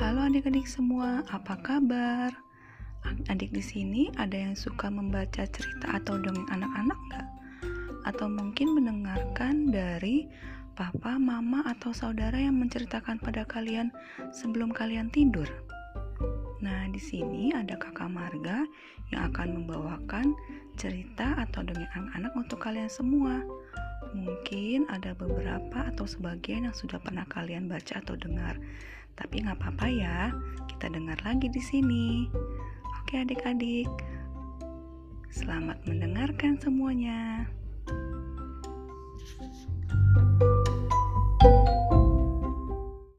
Halo adik-adik semua, apa kabar? Adik di sini ada yang suka membaca cerita atau dongeng anak-anak nggak? Atau mungkin mendengarkan dari papa, mama, atau saudara yang menceritakan pada kalian sebelum kalian tidur? Nah, di sini ada kakak Marga yang akan membawakan cerita atau dongeng anak-anak untuk kalian semua. Mungkin ada beberapa atau sebagian yang sudah pernah kalian baca atau dengar. Tapi nggak apa-apa ya, kita dengar lagi di sini. Oke adik-adik, selamat mendengarkan semuanya.